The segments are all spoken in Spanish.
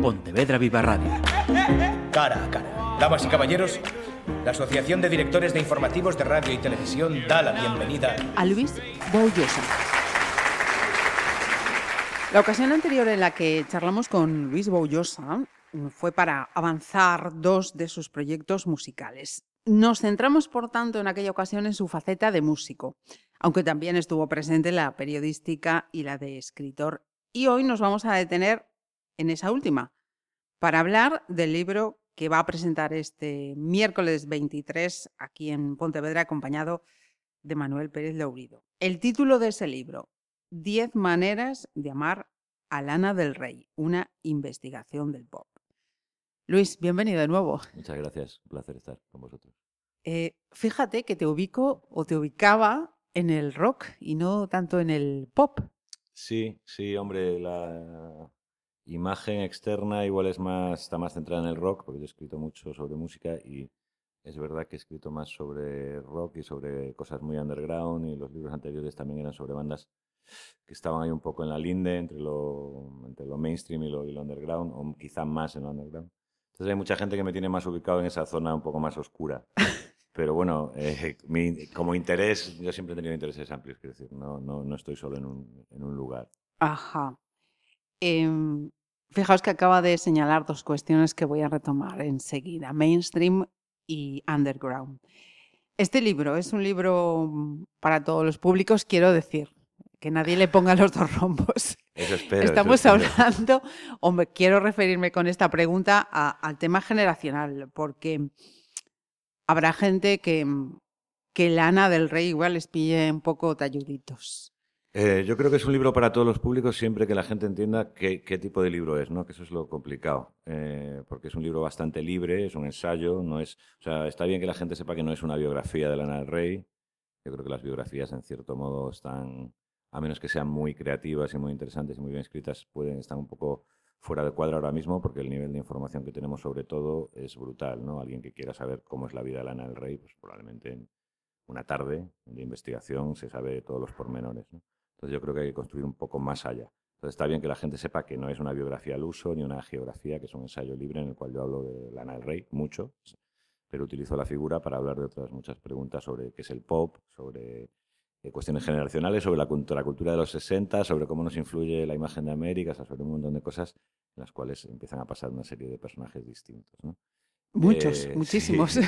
Pontevedra Viva Radio. Cara a cara. Damas y caballeros, la Asociación de Directores de Informativos de Radio y Televisión da la bienvenida a Luis Boullosa. La ocasión anterior en la que charlamos con Luis Boullosa fue para avanzar dos de sus proyectos musicales. Nos centramos, por tanto, en aquella ocasión en su faceta de músico, aunque también estuvo presente la periodística y la de escritor. Y hoy nos vamos a detener en esa última, para hablar del libro que va a presentar este miércoles 23 aquí en Pontevedra, acompañado de Manuel Pérez Laurido. El título de ese libro, Diez maneras de amar a Lana del Rey, una investigación del pop. Luis, bienvenido de nuevo. Muchas gracias, un placer estar con vosotros. Eh, fíjate que te ubico o te ubicaba en el rock y no tanto en el pop. Sí, sí, hombre, la imagen externa igual es más, está más centrada en el rock, porque yo he escrito mucho sobre música y es verdad que he escrito más sobre rock y sobre cosas muy underground y los libros anteriores también eran sobre bandas que estaban ahí un poco en la linde entre lo, entre lo mainstream y lo, y lo underground, o quizá más en lo underground. Entonces hay mucha gente que me tiene más ubicado en esa zona un poco más oscura. Pero bueno, eh, como interés, yo siempre he tenido intereses amplios, quiero decir, no, no, no estoy solo en un, en un lugar. Ajá. Em, fijaos que acaba de señalar dos cuestiones que voy a retomar enseguida, mainstream y underground. Este libro es un libro mm, para todos los públicos, quiero decir, que nadie le ponga los dos rombos. Estamos hablando, o me quiero referirme con esta pregunta al tema generacional, porque habrá gente que, que Lana del Rey igual les pille un poco talluditos. Eh, yo creo que es un libro para todos los públicos siempre que la gente entienda qué, tipo de libro es, ¿no? Que eso es lo complicado, eh, porque es un libro bastante libre, es un ensayo, no es, o sea, está bien que la gente sepa que no es una biografía de Lana del Rey. Yo creo que las biografías en cierto modo están a menos que sean muy creativas y muy interesantes y muy bien escritas, pueden estar un poco fuera de cuadro ahora mismo porque el nivel de información que tenemos sobre todo es brutal, ¿no? Alguien que quiera saber cómo es la vida de Lana del Rey, pues probablemente en una tarde de investigación se sabe todos los pormenores, Entonces yo creo que hay que construir un poco más allá. Entonces está bien que la gente sepa que no es una biografía al uso ni una geografía, que es un ensayo libre en el cual yo hablo de Lana del Rey mucho, pero utilizo la figura para hablar de otras muchas preguntas sobre qué es el pop, sobre eh, cuestiones generacionales, sobre la cultura, cultura de los 60, sobre cómo nos influye la imagen de América, sobre un montón de cosas en las cuales empiezan a pasar una serie de personajes distintos. Muchos, eh, muchísimos.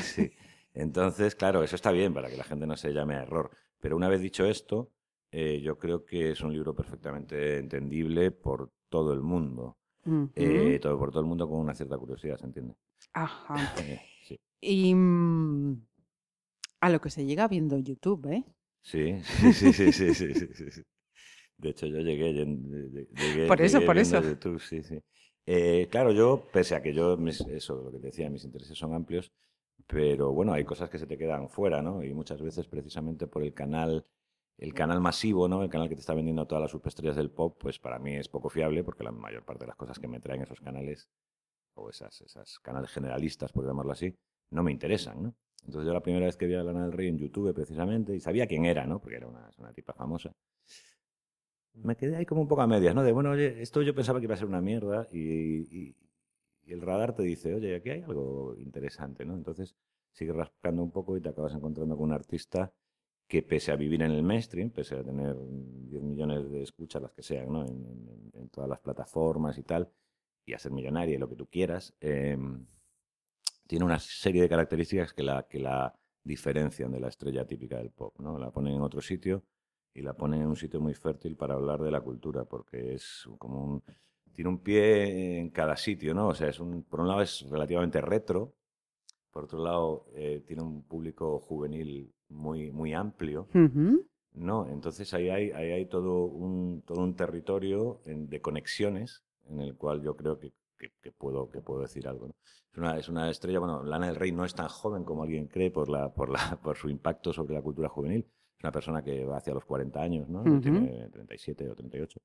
Entonces, claro, eso está bien para que la gente no se llame a error. Pero una vez dicho esto, eh, yo creo que es un libro perfectamente entendible por todo el mundo. todo, por todo el mundo con una cierta curiosidad, ¿se entiende? Ajá. Y mm, a lo que se llega viendo en YouTube, ¿eh? Sí, sí, sí, sí, sí, sí, sí, De hecho, yo llegué, llegué por eso, por eso. YouTube, sí, sí. Eh, claro, yo, pese a que yo, eso, lo que te decía, mis intereses son amplios, pero bueno, hay cosas que se te quedan fuera, ¿no? Y muchas veces precisamente por el canal, el canal masivo, ¿no? El canal que te está vendiendo todas las superestrellas del pop, pues para mí es poco fiable porque la mayor parte de las cosas que me traen esos canales, o esas, esas canales generalistas, por llamarlo así, no me interesan, ¿no? Entonces yo la primera vez que vi a Lana del Rey en YouTube precisamente, y sabía quién era, ¿no? Porque era una, tipa famosa. Me quedé ahí como un poco a medias, ¿no? De, bueno, oye, esto yo pensaba que iba a ser una mierda y, el radar te dice, oye, aquí hay algo interesante, ¿no? Entonces sigues rascando un poco y te acabas encontrando con un artista que pese a vivir en el mainstream, pese a tener 10 millones de escuchas, las que sean, ¿no? En, en, todas las plataformas y tal, y a ser millonaria y lo que tú quieras, eh, tiene una serie de características que la, que la diferencian de la estrella típica del pop. ¿no? La ponen en otro sitio y la ponen en un sitio muy fértil para hablar de la cultura, porque es como un, tiene un pie en cada sitio, ¿no? O sea, es un, por un lado es relativamente retro, por otro lado eh, tiene un público juvenil muy, muy amplio, ¿no? Entonces ahí hay, ahí hay todo, un, todo un territorio de conexiones en el cual yo creo que que, puedo, que puedo decir algo. Es, una, es una estrella, bueno, Lana del Rey no es tan joven como alguien cree por, la, por, la, por su impacto sobre la cultura juvenil. Es una persona que va hacia los 40 años, ¿no? Tiene 37 o 38.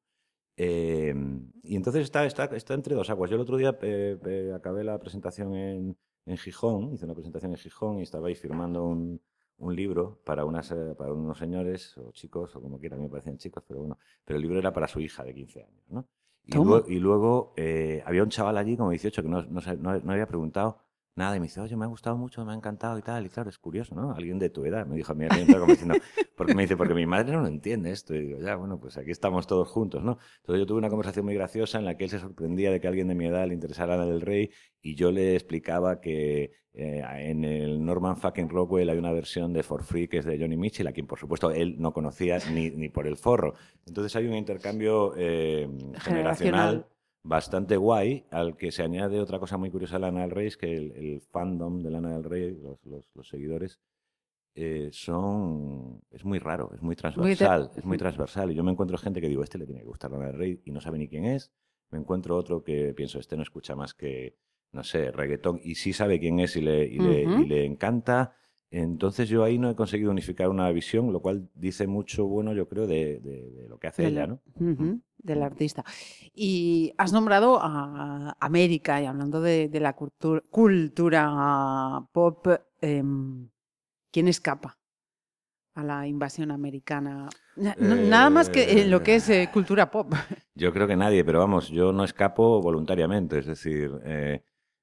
Em, y entonces está, está, está entre dos aguas. Yo el otro día eh, eh, acabé la presentación en, en Gijón, hice una presentación en Gijón y estaba ahí firmando un, un libro para, unas, eh, para unos señores o chicos, o como quieran, me parecían chicos, pero bueno, pero el libro era para su hija de 15 años, ¿no? Y luego, y luego eh, había un chaval allí, como 18, que no, no, no había preguntado nada, y me dice, oye, me ha gustado mucho, me ha encantado y tal. Y claro, es curioso, ¿no? Alguien de tu edad me dijo a mí, como diciendo, porque me dice, porque mi madre no lo entiende esto. Y digo, ya, bueno, pues aquí estamos todos juntos, ¿no? Entonces yo tuve una conversación muy graciosa en la que él se sorprendía de que alguien de mi edad le interesara el rey y yo le explicaba que eh, en el Norman fucking Rockwell hay una versión de For Free que es de Johnny Mitchell, a quien por supuesto él no conocía ni, ni por el forro. Entonces hay un intercambio eh, generacional bastante guay, al que se añade otra cosa muy curiosa de Lana del Rey, es que el, fandom de Lana del Rey, los, seguidores, eh, son es muy raro, es muy transversal, es muy transversal. Y yo me encuentro gente que digo, este le tiene que gustar Lana del Rey y no sabe ni quién es. Me encuentro otro que pienso, este no escucha más que, no sé, reggaetón y sí sabe quién es y le, y le encanta. Entonces yo ahí no he conseguido unificar una visión, lo cual dice mucho bueno, yo creo, de, lo que hace ella, ¿no? del artista. Y has nombrado a América, y hablando de, la cultura, pop, em, ¿quién escapa a la invasión americana? Nada más que en lo que es eh, cultura pop. Yo creo que nadie, pero vamos, yo no escapo voluntariamente, es decir...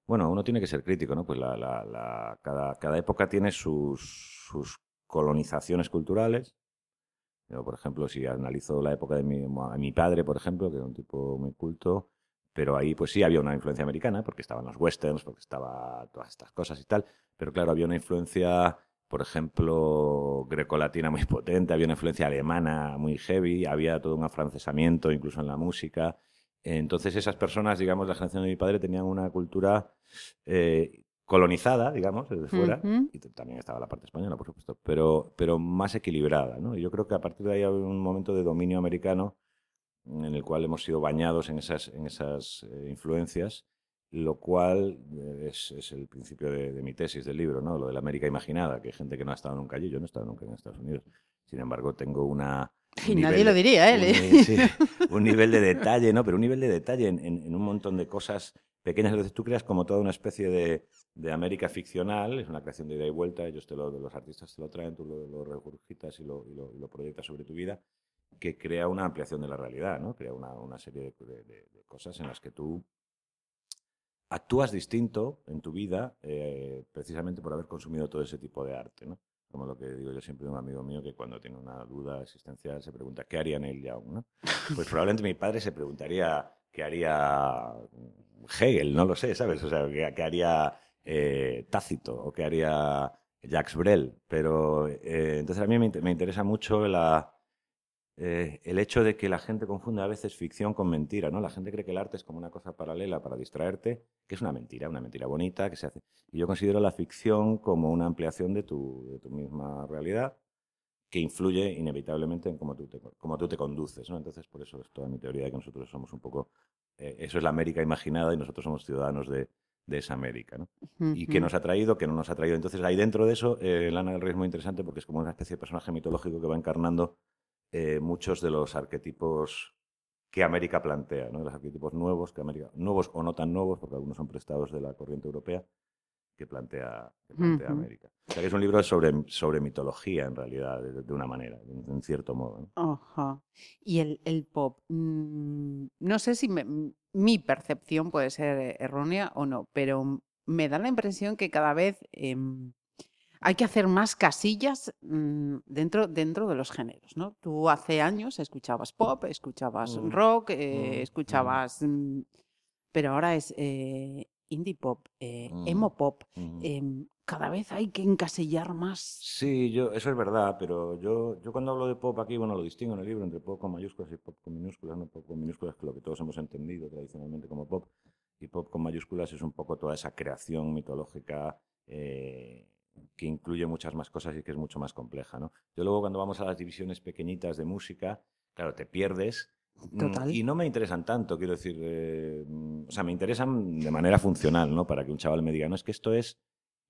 Bueno, uno tiene que ser crítico, ¿no? Pues la, cada, época tiene sus, colonizaciones culturales. Por ejemplo, si analizo la época de mi, mi padre, por ejemplo, que era un tipo muy culto, pero ahí pues sí había una influencia americana, porque estaban los westerns, porque estaba todas estas cosas y tal, pero claro, había una influencia, por ejemplo, grecolatina muy potente, había una influencia alemana muy heavy, había todo un afrancesamiento incluso en la música, entonces esas personas, digamos, la generación de mi padre tenían una cultura eh, colonizada, digamos, desde fuera, y también estaba la parte española, por supuesto, pero, pero más equilibrada. ¿no? Y yo creo que a partir de ahí hay un momento de dominio americano en el cual hemos sido bañados en esas, en esas eh, influencias, lo cual eh, es, el principio de, de, mi tesis del libro, ¿no? lo de la América imaginada, que hay gente que no ha estado nunca allí, yo no he estado nunca en Estados Unidos. Sin embargo, tengo una y nadie lo diría, ¿eh? Un, nivel de detalle, ¿no? Pero un nivel de detalle en, un montón de cosas pequeñas. Entonces tú creas como toda una especie de, de, América ficcional, es una creación de ida y vuelta, ellos te lo, los artistas te lo traen, tú lo, lo regurgitas y lo, y lo, proyectas sobre tu vida, que crea una ampliación de la realidad, ¿no? Crea una, una serie de, de, cosas en las que tú actúas distinto en tu vida eh, precisamente por haber consumido todo ese tipo de arte, ¿no? Como lo que digo yo siempre de un amigo mío que cuando tiene una duda existencial se pregunta qué haría Neil Young, ¿no? Pues probablemente mi padre se preguntaría qué haría Hegel, no lo sé, ¿sabes? O sea, qué, haría eh, Tácito o qué haría Jacques Brel. Pero eh, entonces a mí me interesa mucho la, eh, el hecho de que la gente confunde a veces ficción con mentira, ¿no? La gente cree que el arte es como una cosa paralela para distraerte, que es una mentira, una mentira bonita que se hace. Y yo considero la ficción como una ampliación de tu, de tu misma realidad que influye inevitablemente en cómo tú te, cómo tú te conduces, ¿no? Entonces, por eso es toda mi teoría de que nosotros somos un poco... Eh, eso es la América imaginada y nosotros somos ciudadanos de, de esa América, ¿no? Y qué nos ha traído, qué no nos ha traído. Entonces, ahí dentro de eso, eh, Lana del Rey es muy interesante porque es como una especie de personaje mitológico que va encarnando eh, muchos de los arquetipos que América plantea, ¿no? los arquetipos nuevos, que América, nuevos o no tan nuevos, porque algunos son prestados de la corriente europea, que plantea, América. O sea que es un libro sobre, sobre mitología, en realidad, de, una manera, en, cierto modo. Ajá. Y el, el pop, mm, no sé si mi percepción puede ser errónea o no, pero me da la impresión que cada vez... Em, hay que hacer más casillas mm, dentro, dentro de los géneros, ¿no? Tú hace años escuchabas pop, escuchabas mm, rock, eh, mm, escuchabas... pero ahora es eh, indie pop, eh, emo pop. Em, cada vez hay que encasillar más. Sí, yo, eso es verdad, pero yo, yo cuando hablo de pop aquí, bueno, lo distingo en el libro entre pop con mayúsculas y pop con minúsculas, no pop con minúsculas, que lo que todos hemos entendido tradicionalmente como pop, y pop con mayúsculas es un poco toda esa creación mitológica que incluye muchas más cosas y que es mucho más compleja. ¿no? Yo luego cuando vamos a las divisiones pequeñitas de música, claro, te pierdes. Mm, y no me interesan tanto, quiero decir, eh, o sea, me interesan de manera funcional, ¿no? Para que un chaval me diga, no, es que esto es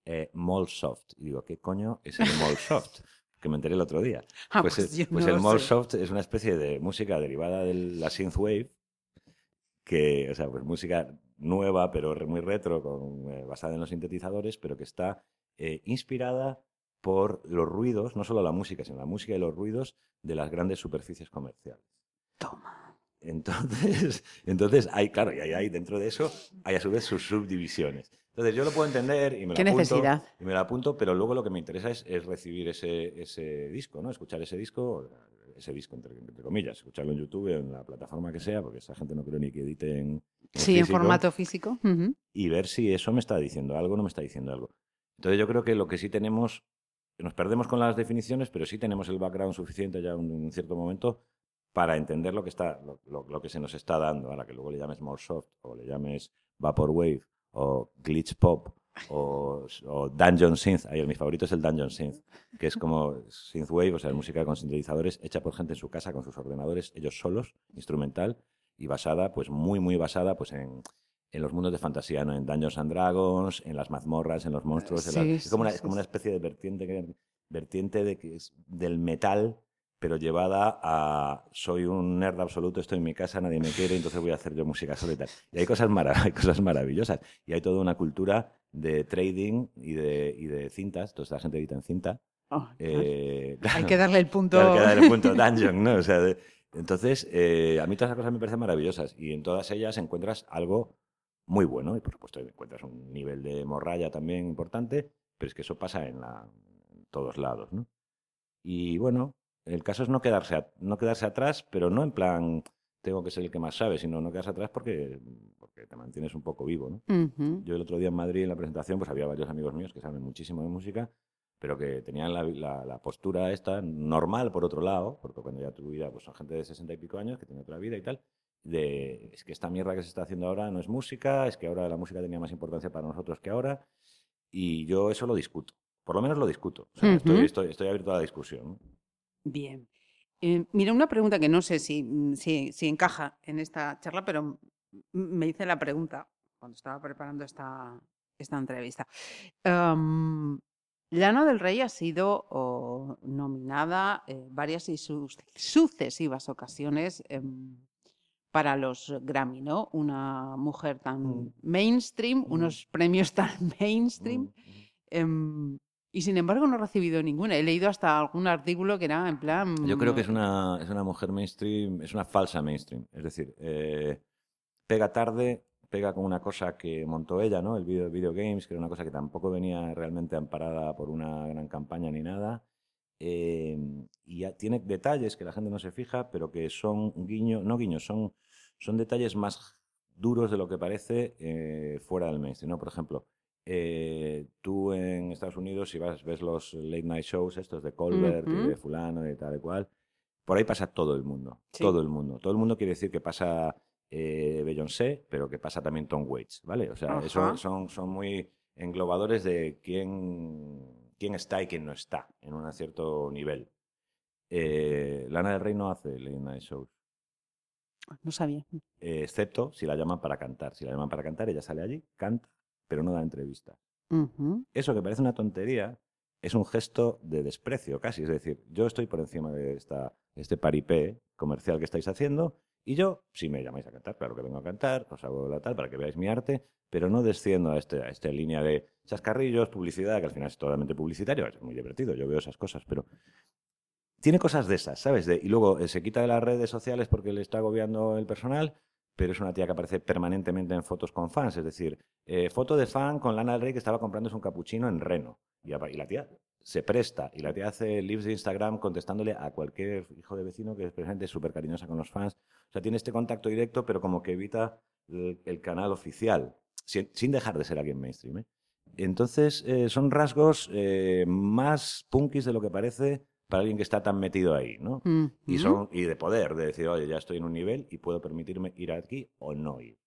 eh, soft Y digo, ¿qué coño es el soft que me enteré el otro día. Ah, pues, pues, pues el soft es una especie de música derivada de la synthwave, que, o sea, pues música nueva, pero muy retro, con, eh, basada en los sintetizadores, pero que está eh, inspirada por los ruidos, no solo la música, sino la música y los ruidos de las grandes superficies comerciales. Toma. Entonces, entonces hay, claro, y hay, dentro de eso, hay a su vez sus subdivisiones. Entonces yo lo puedo entender y me lo ¿Qué apunto, necesidad? y me lo apunto, pero luego lo que me interesa es, es recibir ese, ese disco, ¿no? Escuchar ese disco, ese disco entre, entre comillas, escucharlo en YouTube, en la plataforma que sea, porque esa gente no creo ni que edite en, en Sí, en físico, formato físico. Ujú. y ver si eso me está diciendo algo o no me está diciendo algo. Entonces yo creo que lo que sí tenemos, nos perdemos con las definiciones, pero sí tenemos el background suficiente ya en un cierto momento para entender lo que, está, lo, lo- lo que se nos está dando. Ahora que luego le llames more soft o le llames vaporwave o glitch pop o, o dungeon synth. Ay, mi favorito es el dungeon synth, que es como synthwave, o sea, música con sintetizadores hecha por gente en su casa con sus ordenadores, ellos solos, instrumental y basada, pues muy, muy basada, pues en, en los mundos de fantasía, ¿no? En Dungeons and Dragons, en las mazmorras, en los monstruos. en Sí, las- es, como sí, una, sí, es como una sí. especie de vertiente, que- vertiente de que es del metal, pero llevada a soy un nerd absoluto, estoy en mi casa, nadie me quiere, entonces voy a hacer yo música sola y hay cosas, mara- hay cosas maravillosas. Y hay toda una cultura de trading y de, y de cintas. Toda esta gente edita en cinta. Oh, Eh, Hay que darle el punto. Claro, que dar el punto dungeon, ¿no? O sea, de- entonces, eh, a mí todas esas cosas me parecen maravillosas y en todas ellas encuentras algo muy bueno y por supuesto encuentras un nivel de morralla también importante, pero es que eso pasa en, la- en todos lados, ¿no? Y bueno, el caso es no quedarse, a- no quedarse atrás, pero no en plan tengo que ser el que más sabe, sino no quedarse atrás porque, porque te mantienes un poco vivo, ¿no? Yo el otro día en Madrid en la presentación pues había varios amigos míos que saben muchísimo de música, pero que tenían la, la- la postura esta normal por otro lado, porque cuando ya tu vida pues son gente de sesenta y pico años que tiene otra vida y tal, de es que esta mierda que se está haciendo ahora no es música, es que ahora la música tenía más importancia para nosotros que ahora, y yo eso lo discuto, por lo menos lo discuto, o sea, Ujú. estoy, estoy, estoy abierto a la discusión. Bien. Eh, mira, una pregunta que no sé si, si, si encaja en esta charla, pero me hice la pregunta cuando estaba preparando esta, esta entrevista. Am, Lana del Rey ha sido oh, nominada eh, varias y sus- sucesivas ocasiones para los Grammy, ¿no? Una mujer tan Mm. mainstream, Mm. unos premios tan mainstream. Mm, Em, y sin embargo no he recibido ninguna. He leído hasta algún artículo que era en plan... Yo creo que es una, es una mujer mainstream, es una falsa mainstream. Es decir, eh, pega tarde, pega con una cosa que montó ella, ¿no? El video, video games, que era una cosa que tampoco venía realmente amparada por una gran campaña ni nada. Eh, y tiene detalles que la gente no se fija, pero que son guiño, no guiños, son, son detalles más duros de lo que parece eh, fuera del mainstream, ¿no? Por ejemplo, eh, tú en Estados Unidos, si vas, ves los late night shows estos de Colbert y de fulano y tal y cual, por ahí pasa todo el mundo, Sí. todo el mundo. Todo el mundo quiere decir que pasa eh, Beyoncé, pero que pasa también Tom Waits, ¿vale? O sea, eso son, son muy englobadores de quién, quién está y quién no está en un cierto nivel. Eh, Lana del Rey no hace late night shows. No sabía. eh, excepto si la llaman para cantar. Si la llaman para cantar, ella sale allí, canta, pero no da entrevista. Eso que parece una tontería es un gesto de desprecio casi. Es decir, yo estoy por encima de esta, este paripé comercial que estáis haciendo y yo, si me llamáis a cantar, claro que vengo a cantar, os hago la tal para que veáis mi arte, pero no desciendo a, este, a esta línea de chascarrillos, publicidad, que al final es totalmente publicitario, es muy divertido, yo veo esas cosas, pero tiene cosas de esas, ¿sabes? Y luego eh, se quita de las redes sociales porque le está agobiando el personal, pero es una tía que aparece permanentemente en fotos con fans. Es decir, eh, foto de fan con Lana del Rey que estaba comprándose un capuchino en Reno. Y, y la tía se presta. Y la tía hace lives de Instagram contestándole a cualquier hijo de vecino que es presente, súper cariñosa con los fans. O sea, tiene este contacto directo, pero como que evita el, el canal oficial, sin, sin dejar de ser alguien mainstream. ¿eh? Entonces, eh, son rasgos eh, más punkis de lo que parece para alguien que está tan metido ahí, ¿no? Y, Ujú. son, y de poder, de decir, oye, ya estoy en un nivel y puedo permitirme ir aquí o no ir.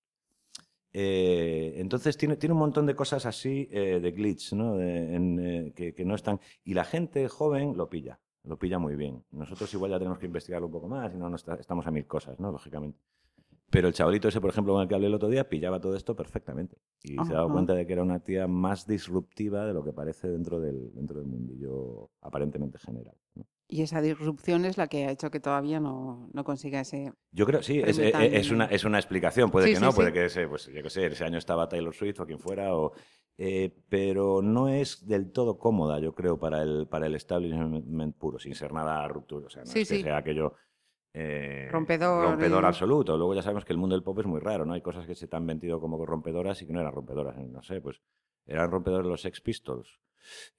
Eh, entonces tiene, tiene un montón de cosas así eh, de glitch, ¿no? De- en, eh, que, que no están. Y la gente joven lo pilla, lo pilla muy bien. Nosotros igual ya tenemos que investigarlo un poco más y no, no está- estamos a mil cosas, ¿no? Lógicamente. Pero el chavalito ese, por ejemplo, con el que hablé el otro día, pillaba todo esto perfectamente. Y se ha dado Ajá. cuenta de que era una tía más disruptiva de lo que parece dentro del, dentro del mundillo aparentemente general. ¿no? Y esa disrupción es la que ha hecho que todavía no, no consiga ese... Yo creo, sí, es, tan- es una, es una explicación. Puede Sí, que no, sí. puede que ese, pues, yo qué sé, ese año estaba Taylor Swift o quien fuera, o, eh, pero no es del todo cómoda, yo creo, para el, para el establishment puro, sin ser nada ruptura. O sea, no es que sea aquello. eh, Rompedor rompedor y- absoluto. Luego ya sabemos que el mundo del pop es muy raro, ¿no? Hay cosas que se te han vendido como rompedoras y que no eran rompedoras. No sé, pues eran rompedores los Sex Pistols.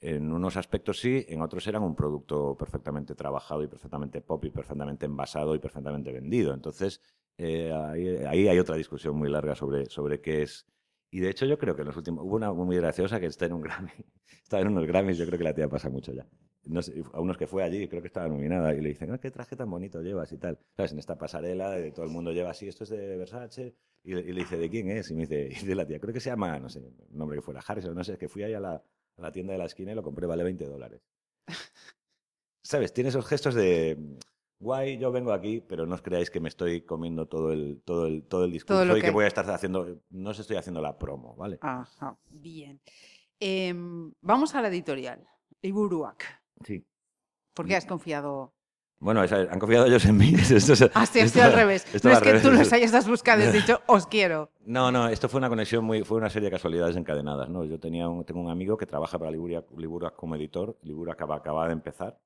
En unos aspectos sí, en otros eran un producto perfectamente trabajado y perfectamente pop y perfectamente envasado y perfectamente vendido. Entonces, eh, ahí, ahí hay otra discusión muy larga sobre, sobre qué es. Y de hecho yo creo que en los últimos... Hubo una muy graciosa que está en un Grammy. Estaba en unos Grammys, yo creo que la tía pasa mucho ya. No sé, a unos que fue allí, creo que estaba nominada, y le dicen, ah, qué traje tan bonito llevas y tal. ¿Sabes? En esta pasarela, de todo el mundo lleva así, esto es de Versace. Y, y le dice, ¿de quién es? Y me dice, y dice la tía, creo que se llama, no sé, el nombre que fuera, Harris, o no sé, es que fui ahí a la, a la tienda de la esquina y lo compré, vale 20 dólares. ¿Sabes? Tiene esos gestos de, guay, yo vengo aquí, pero no os creáis que me estoy comiendo todo el, todo el, todo el discurso lo y que... que- voy a estar haciendo, no os estoy haciendo la promo, ¿vale? Ajá, bien. Em, vamos a la editorial, Iburuak. Sí. ¿Por qué has confiado? Bueno, han confiado ellos en mí. Esto es- Así esto- sido al revés. No es que tú los hayas buscado y has dicho, os quiero. No, no, esto fue una conexión muy, fue una serie de casualidades encadenadas, ¿no? Yo tenía un, tengo un amigo que trabaja para Liburia como editor. Liburia acaba, acaba de empezar.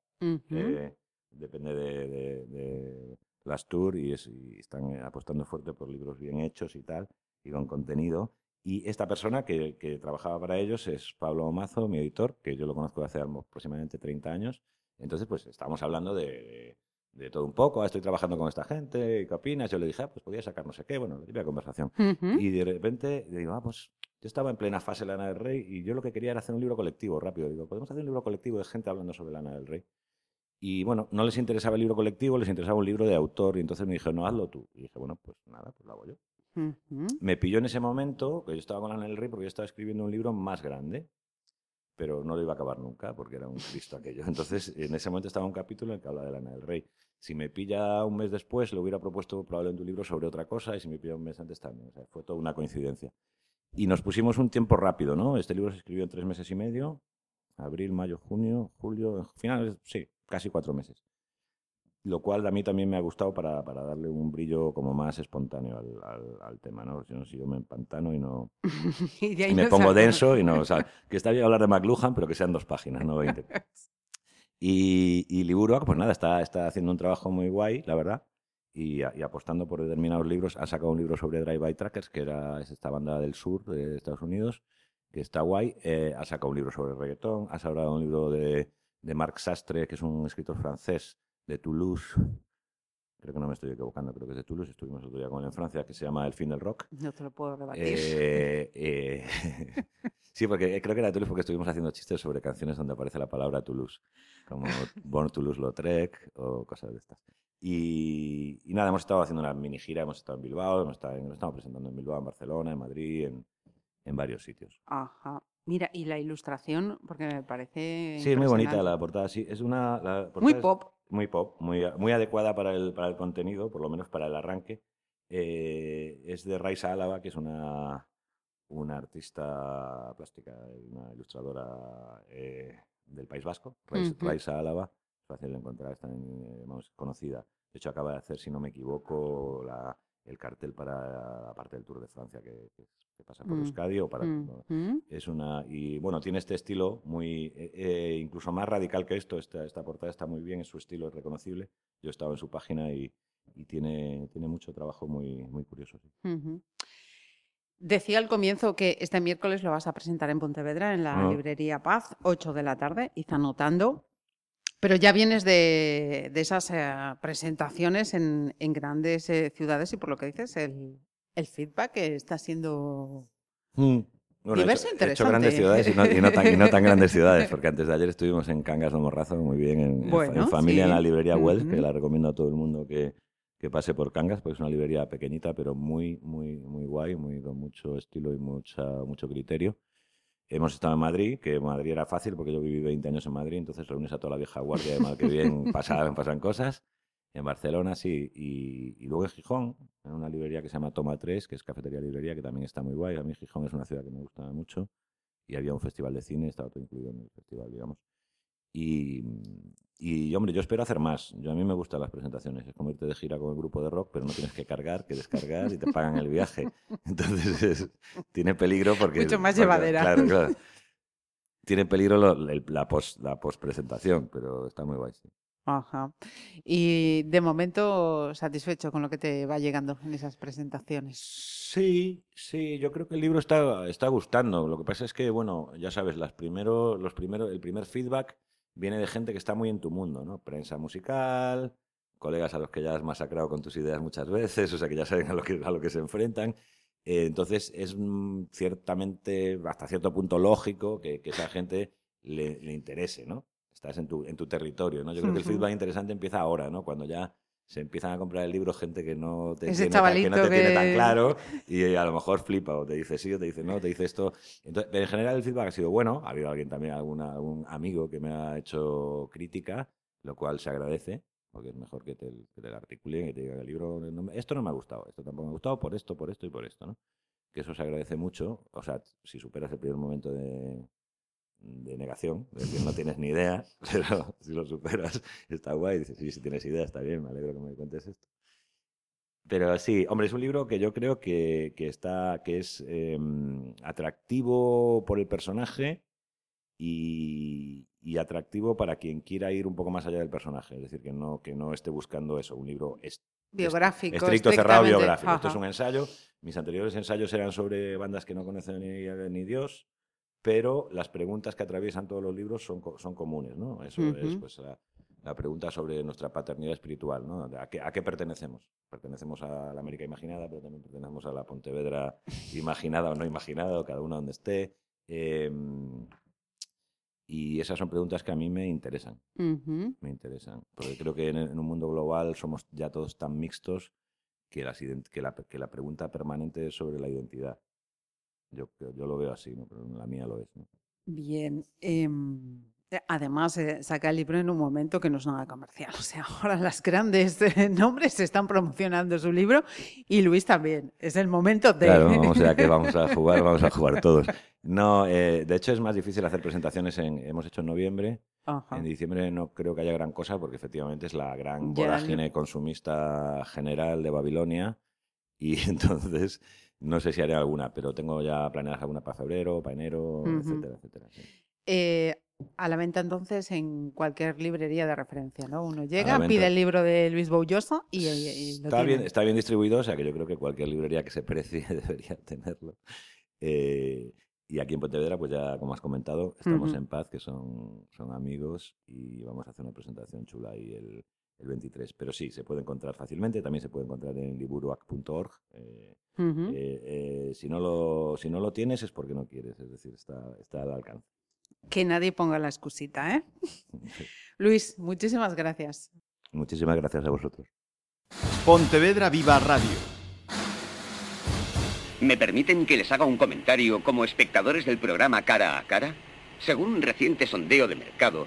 Eh, depende de, de- de las tours y, es- y están apostando fuerte por libros bien hechos y tal, y con contenido. Y esta persona que, que trabajaba para ellos es Pablo Mazo, mi editor, que yo lo conozco hace aproximadamente 30 años. Entonces, pues estábamos hablando de, de- todo un poco. "Ah, Estoy trabajando con esta gente, ¿qué opinas? Yo le dije, ah, pues podía sacar no sé qué, bueno, la típica conversación. Ujú. Y de repente le digo, ah, pues yo estaba en plena fase de Lana del Rey y yo lo que quería era hacer un libro colectivo rápido. Digo, podemos hacer un libro colectivo de gente hablando sobre Lana del Rey. Y bueno, no les interesaba el libro colectivo, les interesaba un libro de autor. Y entonces me dijeron, no, hazlo tú. Y dije, bueno, pues nada, pues lo hago yo. Ujú. Me pilló en ese momento, que yo estaba con Lana del Rey porque yo estaba escribiendo un libro más grande, pero no lo iba a acabar nunca porque era un Cristo aquello. Entonces, en ese momento estaba un capítulo en el que habla de Lana del Rey. Si me pilla un mes después, le hubiera propuesto probablemente un libro sobre otra cosa y si me pilla un mes antes también. Fue toda una coincidencia. Y nos pusimos un tiempo rápido, ¿no? Este libro se escribió en tres meses y medio, abril, mayo, junio, julio, finales, sí, casi cuatro meses. Lo cual a mí también me ha gustado para, para darle un brillo como más espontáneo al, al- al tema, ¿no? Si no, si yo me empantano y no, Y me no pongo salgo. denso y no, o sea, que está bien hablar de McLuhan, pero que sean dos páginas, no 20. Y, y Liburuak, pues nada, está, está haciendo un trabajo muy guay, la verdad, y, a- y apostando por determinados libros. Ha sacado un libro sobre Drive-By Trackers, que era es esta banda del sur de Estados Unidos, que está guay. Eh, ha sacado un libro sobre reggaetón, ha sacado un libro de, de Marc Sastre, que es un escritor francés de Toulouse. Creo que no me estoy equivocando, creo que es de Toulouse. Estuvimos otro día con él en Francia, que se llama El fin del rock. No te lo puedo rebatir. Eh, eh, sí, porque creo que era de Toulouse porque estuvimos haciendo chistes sobre canciones donde aparece la palabra Toulouse, como Born Toulouse-Lautrec o cosas de estas. Y, y nada, hemos estado haciendo una mini gira, hemos estado en Bilbao, hemos estado, en- nos estamos presentando en Bilbao, en Barcelona, en Madrid, en, en varios sitios. Ajá. Mira, y la ilustración, porque me parece. Sí, es muy bonita la portada, sí, es una... la Muy es- pop. muy pop, muy, muy adecuada para el, para el contenido, por lo menos para el arranque. Eh, es de Raisa Álava, que es una, una artista plástica una ilustradora eh, del País Vasco. Raisa, Ujú. Raisa Álava, fácil de encontrar, está en, eh, conocida. De hecho, acaba de hacer, si no me equivoco, la, el cartel para la parte del Tour de Francia que, que- que pasa por Mm, Euskadi o para... Ujú. Es una y bueno tiene este estilo muy eh, eh, incluso más radical que esto. Esta, esta portada está muy bien, es su estilo es reconocible. Yo he estado en su página y, y tiene tiene mucho trabajo muy muy curioso. sí. Decía al comienzo que este miércoles lo vas a presentar en Pontevedra, en la Ah. librería Paz, 8 de la tarde, y está anotando. Pero ya vienes de, de esas eh, presentaciones en, en grandes eh, ciudades y por lo que dices, el, el feedback está siendo... Bueno, he Diverso, hecho- he hecho interesante. grandes ciudades y no, y no tan, y no tan grandes ciudades, porque antes de ayer estuvimos en Cangas de Morrazo, muy bien, en, Bueno, en familia, en la librería Wells, que la recomiendo a todo el mundo que, que pase por Cangas, porque es una librería pequeñita, pero muy, muy, muy guay, muy, con mucho estilo y mucha, mucho criterio. Hemos estado en Madrid, que Madrid era fácil porque yo viví 20 años en Madrid, entonces reúnes a toda la vieja guardia de mal que bien pasan, pasan cosas. En Barcelona sí, y, y luego en Gijón, en una librería que se llama Toma 3, que es cafetería librería, que también está muy guay. A mí Gijón es una ciudad que me gusta mucho y había un festival de cine, estaba todo incluido en el festival, digamos. Y, y, hombre, yo espero hacer más. Yo a mí me gustan las presentaciones. Es como irte de gira con el grupo de rock, pero no tienes que cargar, que descargar y te pagan el viaje. Entonces es- tiene peligro porque Mucho más porque- llevadera. Claro, claro. Tiene peligro lo- el- la post la postpresentación, pero está muy guay. sí. Ajá. Y de momento satisfecho con lo que te va llegando en esas presentaciones. Sí, sí, yo creo que el libro está, está gustando. Lo que pasa es que, bueno, ya sabes, las primero, los primero, el primer feedback viene de gente que está muy en tu mundo, ¿no? Prensa musical, colegas a los que ya has masacrado con tus ideas muchas veces, o sea que ya saben a lo que, a lo que se enfrentan. Eh, entonces es mm, ciertamente, hasta cierto punto lógico que, que esa gente le, le interese, ¿no? estás en tu, en tu territorio, ¿no? Yo creo que el feedback interesante empieza ahora, ¿no? Cuando ya se empiezan a comprar el libro gente que no te, tiene, que no te tiene tan claro y a lo mejor flipa o te dice sí o te dice no, te dice esto. Entonces, en general el feedback ha sido bueno. Ha habido alguien también, alguna, algún amigo que me ha hecho crítica, lo cual se agradece porque es mejor que te, que te lo articulen y te digan el libro, esto no me ha gustado, esto tampoco me ha gustado por esto, por esto y por esto, ¿no? Que eso se agradece mucho. O sea, si superas el primer momento de, de negación, de decir no tienes ni idea, pero si lo superas está guay, dices, sí, si tienes idea está bien, me alegro que me cuentes esto. Pero sí, hombre, es un libro que yo creo que, que está, que es em, atractivo por el personaje y, y, atractivo para quien quiera ir un poco más allá del personaje, es decir, que no, que no esté buscando eso, un libro es, biográfico, estricto, cerrado, biográfico. Esto es un ensayo. Mis anteriores ensayos eran sobre bandas que no conocen ni, ni Dios pero las preguntas que atraviesan todos los libros son, son comunes, ¿no? Eso es pues, la, pregunta sobre nuestra paternidad espiritual, ¿no? ¿A qué, ¿A qué, pertenecemos? Pertenecemos a la América imaginada, pero también pertenecemos a la Pontevedra imaginada o no imaginada, cada uno donde esté. Em, y esas son preguntas que a mí me interesan. Me interesan. Porque creo que en, un mundo global somos ya todos tan mixtos que, que, la, que la pregunta permanente es sobre la identidad. Yo, yo lo veo así, ¿no? pero la mía lo es. Bien. Eh, además, eh, saca el libro en un momento que no es nada comercial. O sea, ahora las grandes eh, nombres están promocionando su libro y Luis también. Es el momento de. Claro, o sea que vamos a jugar, vamos a jugar todos. No, eh, de hecho es más difícil hacer presentaciones en. Hemos hecho en noviembre. En diciembre no creo que haya gran cosa porque efectivamente es la gran vorágine consumista general de Babilonia. Y entonces no sé si haré alguna, pero tengo ya planeadas alguna para febrero, para enero, etcétera, etcétera. Eh, a la venta entonces en cualquier librería de referencia, ¿no? Uno llega, pide el libro de Luis Boullosa y, está bien, está bien distribuido, o sea que yo creo que cualquier librería que se precie debería tenerlo. Eh, y aquí en Pontevedra, pues ya como has comentado, estamos en paz, que son, son amigos y vamos a hacer una presentación chula ahí el, el 23. Pero sí, se puede encontrar fácilmente, también se puede encontrar en liburuac.org. Eh, eh, eh, si, no lo, si no lo tienes es porque no quieres, es decir, está, está al alcance. Que nadie ponga la excusita, ¿eh? Luis, muchísimas gracias. Muchísimas gracias a vosotros. Pontevedra Viva Radio. ¿Me permiten que les haga un comentario como espectadores del programa Cara a Cara? Según un reciente sondeo de mercado,